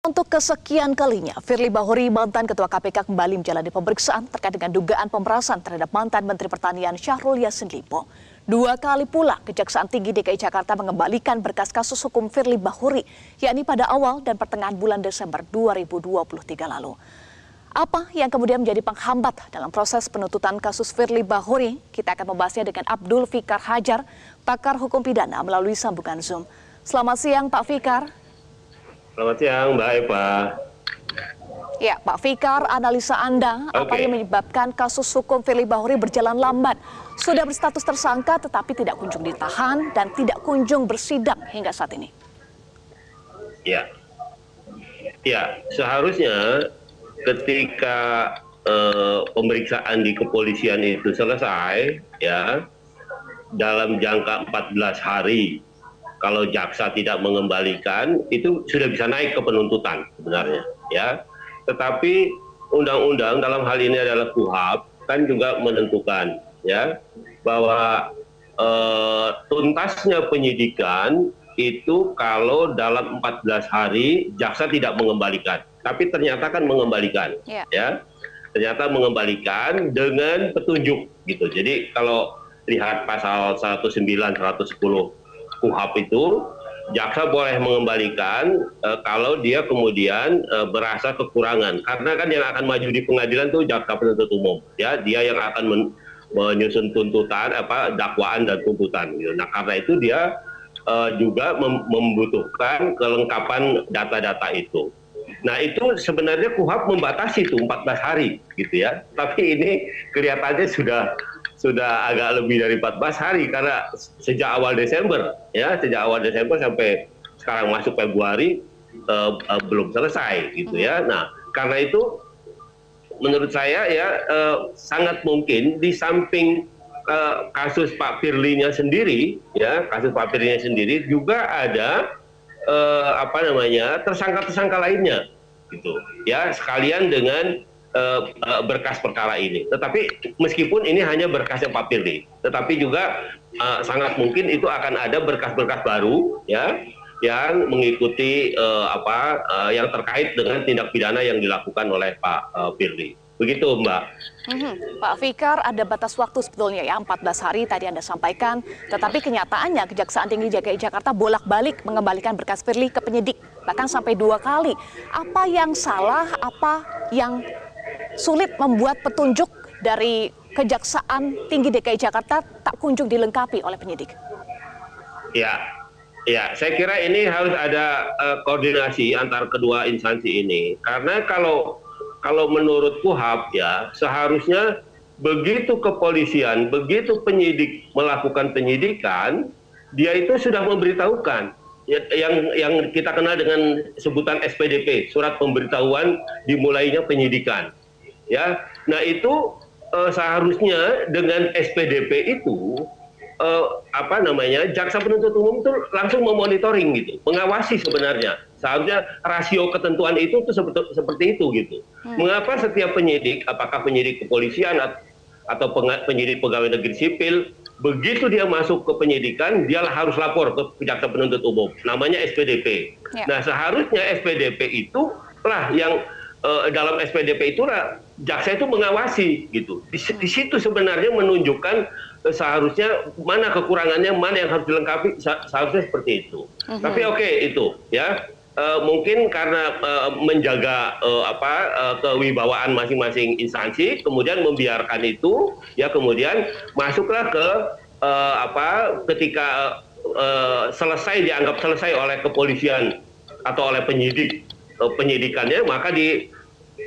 Untuk kesekian kalinya, Firly Bahuri, mantan Ketua KPK kembali menjalani pemeriksaan terkait dengan dugaan pemerasan terhadap mantan Menteri Pertanian Syahrul Yassin Limpo. Dua kali pula Kejaksaan Tinggi DKI Jakarta mengembalikan berkas kasus hukum Firly Bahuri, yakni pada awal dan pertengahan bulan Desember 2023 lalu. Apa yang kemudian menjadi penghambat dalam proses penuntutan kasus Firly Bahuri? Kita akan membahasnya dengan Abdul Fikar Hajar, pakar hukum pidana melalui sambungan Zoom. Selamat siang Pak Fikar. Selamat siang, Mbak Eva. Ya, Pak Fikar, analisa Anda okay. apa yang menyebabkan kasus hukum Firly Bahuri berjalan lambat? Sudah berstatus tersangka tetapi tidak kunjung ditahan dan tidak kunjung bersidang hingga saat ini. Ya, ya seharusnya ketika uh, pemeriksaan di kepolisian itu selesai, ya dalam jangka 14 hari kalau jaksa tidak mengembalikan itu sudah bisa naik ke penuntutan sebenarnya ya. Tetapi undang-undang dalam hal ini adalah KUHAP kan juga menentukan ya bahwa eh, tuntasnya penyidikan itu kalau dalam 14 hari jaksa tidak mengembalikan. Tapi ternyata kan mengembalikan yeah. ya. Ternyata mengembalikan dengan petunjuk gitu. Jadi kalau lihat pasal 109 110 KUHAP itu jaksa boleh mengembalikan uh, kalau dia kemudian uh, merasa kekurangan. Karena kan yang akan maju di pengadilan itu jaksa penuntut umum ya. Dia yang akan men menyusun tuntutan apa dakwaan dan tuntutan gitu. nah karena itu dia uh, juga mem membutuhkan kelengkapan data-data itu. Nah itu sebenarnya KUHAP membatasi itu 14 hari gitu ya. Tapi ini kelihatannya sudah sudah agak lebih dari 14 hari karena sejak awal Desember ya sejak awal Desember sampai sekarang masuk Februari uh, uh, belum selesai gitu ya. Nah karena itu menurut saya ya uh, sangat mungkin di samping uh, kasus Pak Firly-nya sendiri ya kasus Pak Firly-nya sendiri juga ada uh, apa namanya tersangka-tersangka lainnya gitu ya sekalian dengan uh, berkas perkara ini. Tetapi meskipun ini hanya berkasnya Pak Firly, tetapi juga uh, sangat mungkin itu akan ada berkas-berkas baru ya yang mengikuti uh, apa uh, yang terkait dengan tindak pidana yang dilakukan oleh Pak uh, Firly. Begitu Mbak. Hmm, Pak Fikar, ada batas waktu sebetulnya ya, 14 hari tadi Anda sampaikan. Tetapi kenyataannya Kejaksaan Tinggi DKI Jakarta bolak-balik mengembalikan berkas Firly ke penyidik, bahkan sampai dua kali. Apa yang salah, apa yang sulit membuat petunjuk dari Kejaksaan Tinggi DKI Jakarta tak kunjung dilengkapi oleh penyidik? Ya, ya, saya kira ini harus ada uh, koordinasi antar kedua instansi ini. Karena kalau kalau menurut KUHAP ya seharusnya begitu kepolisian, begitu penyidik melakukan penyidikan, dia itu sudah memberitahukan ya, yang yang kita kenal dengan sebutan SPDP, surat pemberitahuan dimulainya penyidikan ya nah itu uh, seharusnya dengan SPDP itu uh, apa namanya jaksa penuntut umum itu langsung memonitoring gitu mengawasi sebenarnya seharusnya rasio ketentuan itu tuh seperti, seperti itu gitu hmm. mengapa setiap penyidik apakah penyidik kepolisian atau penyidik pegawai negeri sipil begitu dia masuk ke penyidikan dia harus lapor ke jaksa penuntut umum namanya SPDP ya. nah seharusnya SPDP itu lah yang uh, dalam SPDP itulah jaksa itu mengawasi gitu. Di, di situ sebenarnya menunjukkan uh, seharusnya mana kekurangannya, mana yang harus dilengkapi, seharusnya seperti itu. Uh -huh. Tapi oke okay, itu ya. Uh, mungkin karena uh, menjaga uh, apa uh, kewibawaan masing-masing instansi, kemudian membiarkan itu, ya kemudian masuklah ke uh, apa ketika uh, selesai dianggap selesai oleh kepolisian atau oleh penyidik uh, penyidikannya, maka di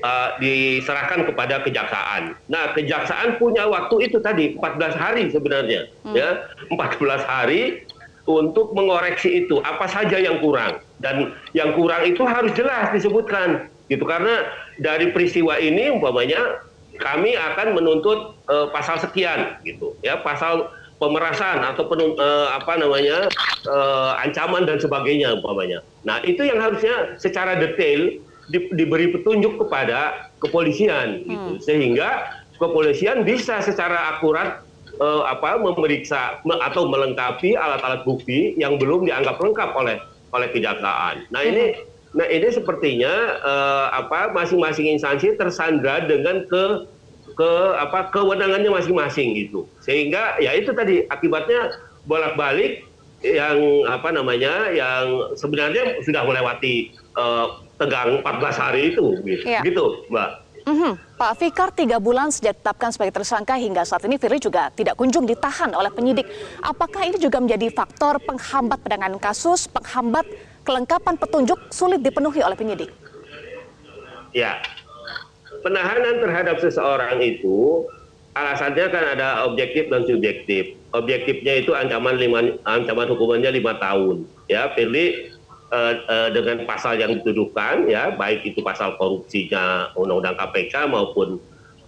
uh, diserahkan kepada kejaksaan. Nah, kejaksaan punya waktu itu tadi 14 hari sebenarnya, hmm. ya 14 hari untuk mengoreksi itu apa saja yang kurang dan yang kurang itu harus jelas disebutkan gitu karena dari peristiwa ini umpamanya kami akan menuntut uh, pasal sekian gitu ya pasal pemerasan atau penun, uh, apa namanya uh, ancaman dan sebagainya umpamanya. Nah itu yang harusnya secara detail di, diberi petunjuk kepada kepolisian gitu hmm. sehingga kepolisian bisa secara akurat uh, apa memeriksa me, atau melengkapi alat-alat bukti yang belum dianggap lengkap oleh oleh kejaksaan. Nah ini Nah ini sepertinya uh, apa masing-masing instansi tersandra dengan ke ke apa kewenangannya masing-masing gitu. Sehingga ya itu tadi akibatnya bolak-balik yang apa namanya yang sebenarnya sudah melewati uh, tegang 14 hari itu gitu, ya. gitu Mbak. Mm -hmm. Pak Fikar, tiga bulan sejak ditetapkan sebagai tersangka hingga saat ini Firly juga tidak kunjung ditahan oleh penyidik. Apakah ini juga menjadi faktor penghambat penanganan kasus, penghambat kelengkapan petunjuk sulit dipenuhi oleh penyidik? Ya, penahanan terhadap seseorang itu alasannya kan ada objektif dan subjektif. Objektifnya itu ancaman lima, ancaman hukumannya lima tahun. Ya, Firly dengan pasal yang dituduhkan ya baik itu pasal korupsinya undang-undang KPK maupun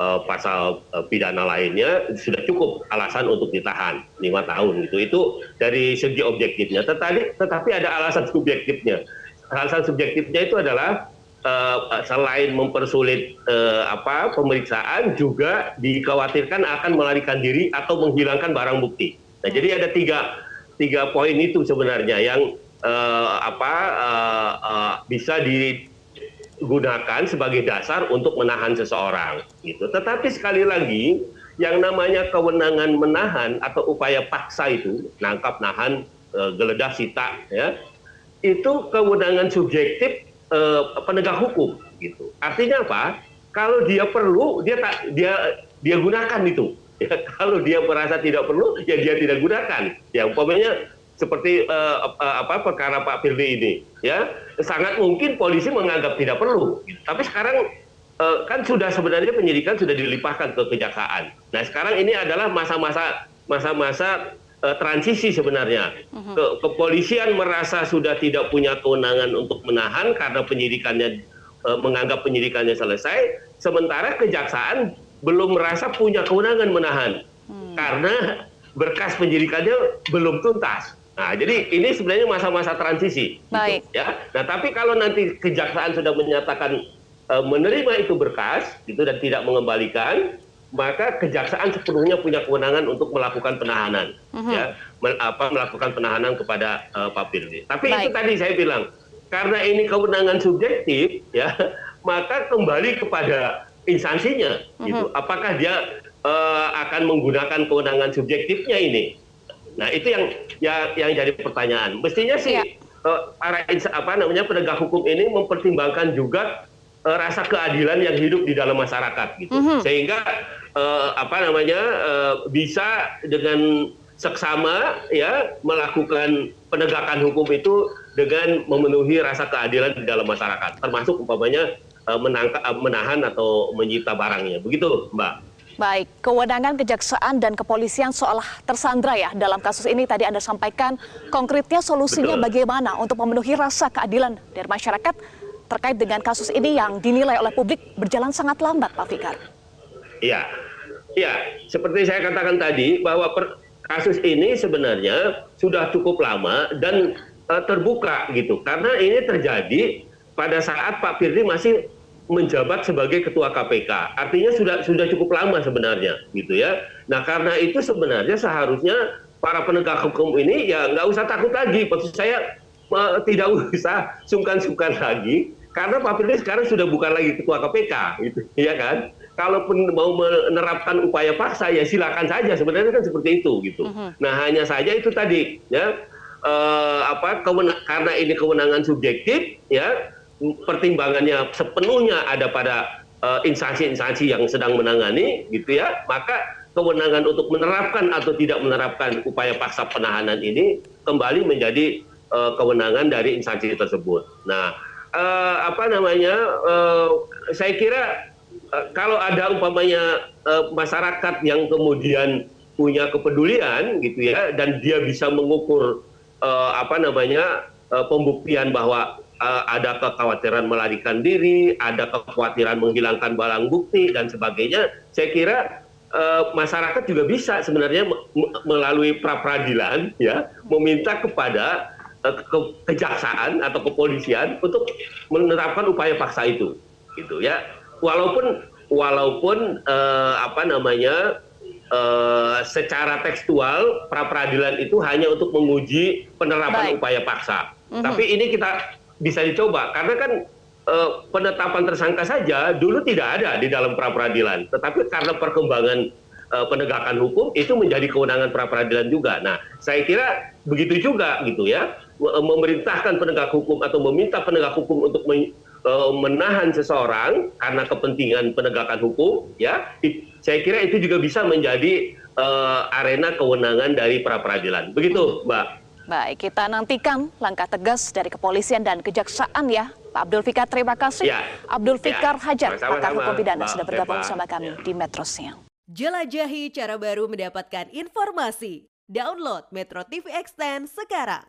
uh, pasal uh, pidana lainnya sudah cukup alasan untuk ditahan lima tahun gitu. Itu dari segi objektifnya. Tetapi tetapi ada alasan subjektifnya. Alasan subjektifnya itu adalah uh, selain mempersulit uh, apa pemeriksaan juga dikhawatirkan akan melarikan diri atau menghilangkan barang bukti. Nah jadi ada tiga tiga poin itu sebenarnya yang uh, apa uh, uh, bisa digunakan sebagai dasar untuk menahan seseorang gitu. Tetapi sekali lagi yang namanya kewenangan menahan atau upaya paksa itu nangkap nahan uh, geledah sita ya itu kewenangan subjektif uh, penegak hukum gitu. Artinya apa? Kalau dia perlu dia tak dia dia gunakan itu. Ya, kalau dia merasa tidak perlu ya dia tidak gunakan. Ya umpamanya seperti uh, uh, apa perkara Pak Firly ini ya. Sangat mungkin polisi menganggap tidak perlu. Tapi sekarang uh, kan sudah sebenarnya penyidikan sudah dilimpahkan ke kejaksaan. Nah sekarang ini adalah masa-masa masa-masa uh, transisi sebenarnya. Mhm. ke kepolisian merasa sudah tidak punya kewenangan untuk menahan karena penyidikannya uh, menganggap penyidikannya selesai. Sementara kejaksaan belum merasa punya kewenangan menahan. Hmm. karena berkas penyidikannya belum tuntas Nah, jadi ini sebenarnya masa-masa transisi. Gitu, Baik. Gitu, ya. Nah, tapi kalau nanti kejaksaan sudah menyatakan e, menerima itu berkas, gitu dan tidak mengembalikan, maka kejaksaan sepenuhnya punya kewenangan untuk melakukan penahanan, uh mhm. -huh. ya, mel, apa melakukan penahanan kepada e, Pak Firly. Tapi Baik. itu tadi saya bilang, karena ini kewenangan subjektif, ya, maka kembali kepada instansinya, uh -huh. gitu. Apakah dia e, akan menggunakan kewenangan subjektifnya ini? Nah itu yang yang, yang jadi pertanyaan. Mestinya sih ya. uh, para apa namanya penegak hukum ini mempertimbangkan juga uh, rasa keadilan yang hidup di dalam masyarakat gitu, mm -hmm. sehingga uh, apa namanya uh, bisa dengan seksama ya melakukan penegakan hukum itu dengan memenuhi rasa keadilan di dalam masyarakat, termasuk umpamanya uh, menangkap, menahan atau menyita barangnya, begitu, Mbak. Baik, kewenangan kejaksaan dan kepolisian seolah tersandra ya dalam kasus ini tadi Anda sampaikan konkretnya solusinya Betul. bagaimana untuk memenuhi rasa keadilan dari masyarakat terkait dengan kasus ini yang dinilai oleh publik berjalan sangat lambat Pak Fikar. Iya, iya seperti saya katakan tadi bahwa per, kasus ini sebenarnya sudah cukup lama dan uh, terbuka gitu karena ini terjadi pada saat Pak Firly masih menjabat sebagai ketua KPK. Artinya sudah sudah cukup lama sebenarnya, gitu ya. Nah karena itu sebenarnya seharusnya para penegak hukum ini ya nggak usah takut lagi. Maksud saya uh, tidak usah sungkan-sungkan lagi, karena Pak Firly sekarang sudah bukan lagi ketua KPK, gitu, ya kan? Kalaupun mau menerapkan upaya paksa ya silakan saja. Sebenarnya kan seperti itu, gitu. Uh mhm. -huh. Nah hanya saja itu tadi, ya. Uh, apa karena ini kewenangan subjektif ya pertimbangannya sepenuhnya ada pada eh, instansi-instansi yang sedang menangani gitu ya maka kewenangan untuk menerapkan atau tidak menerapkan upaya paksa penahanan ini kembali menjadi uh, kewenangan dari instansi tersebut. Nah, uh, apa namanya? Uh, saya kira uh, kalau ada umpamanya uh, masyarakat yang kemudian punya kepedulian gitu ya dan dia bisa mengukur uh, apa namanya pembuktian bahwa ada kekhawatiran melarikan diri, ada kekhawatiran menghilangkan barang bukti dan sebagainya, saya kira uh, masyarakat juga bisa sebenarnya melalui pra peradilan ya meminta kepada uh, ke kejaksaan atau kepolisian untuk menerapkan upaya paksa itu, gitu ya. Walaupun walaupun uh, apa namanya Uh, secara tekstual pra peradilan itu hanya untuk menguji penerapan Baik. upaya paksa. Mm -hmm. Tapi ini kita bisa dicoba karena kan eh, penetapan tersangka saja dulu tidak ada di dalam pra peradilan, tetapi karena perkembangan eh, penegakan hukum itu menjadi kewenangan pra peradilan juga. Nah, saya kira begitu juga gitu ya, me- memerintahkan penegak hukum atau meminta penegak hukum untuk men- eh, menahan seseorang karena kepentingan penegakan hukum, ya, saya kira itu juga bisa menjadi eh, arena kewenangan dari pra peradilan. Begitu, Mbak. Baik, kita nantikan langkah tegas dari kepolisian dan kejaksaan ya. Pak Abdul Fikar, terima kasih. Ya. Abdul Ya. Fikar Hajar, Sama-sama, pakar hukum pidana, sudah bergabung bersama kami Ya. di Metro Siang. Jelajahi cara baru mendapatkan informasi. Download Metro TV Extend sekarang.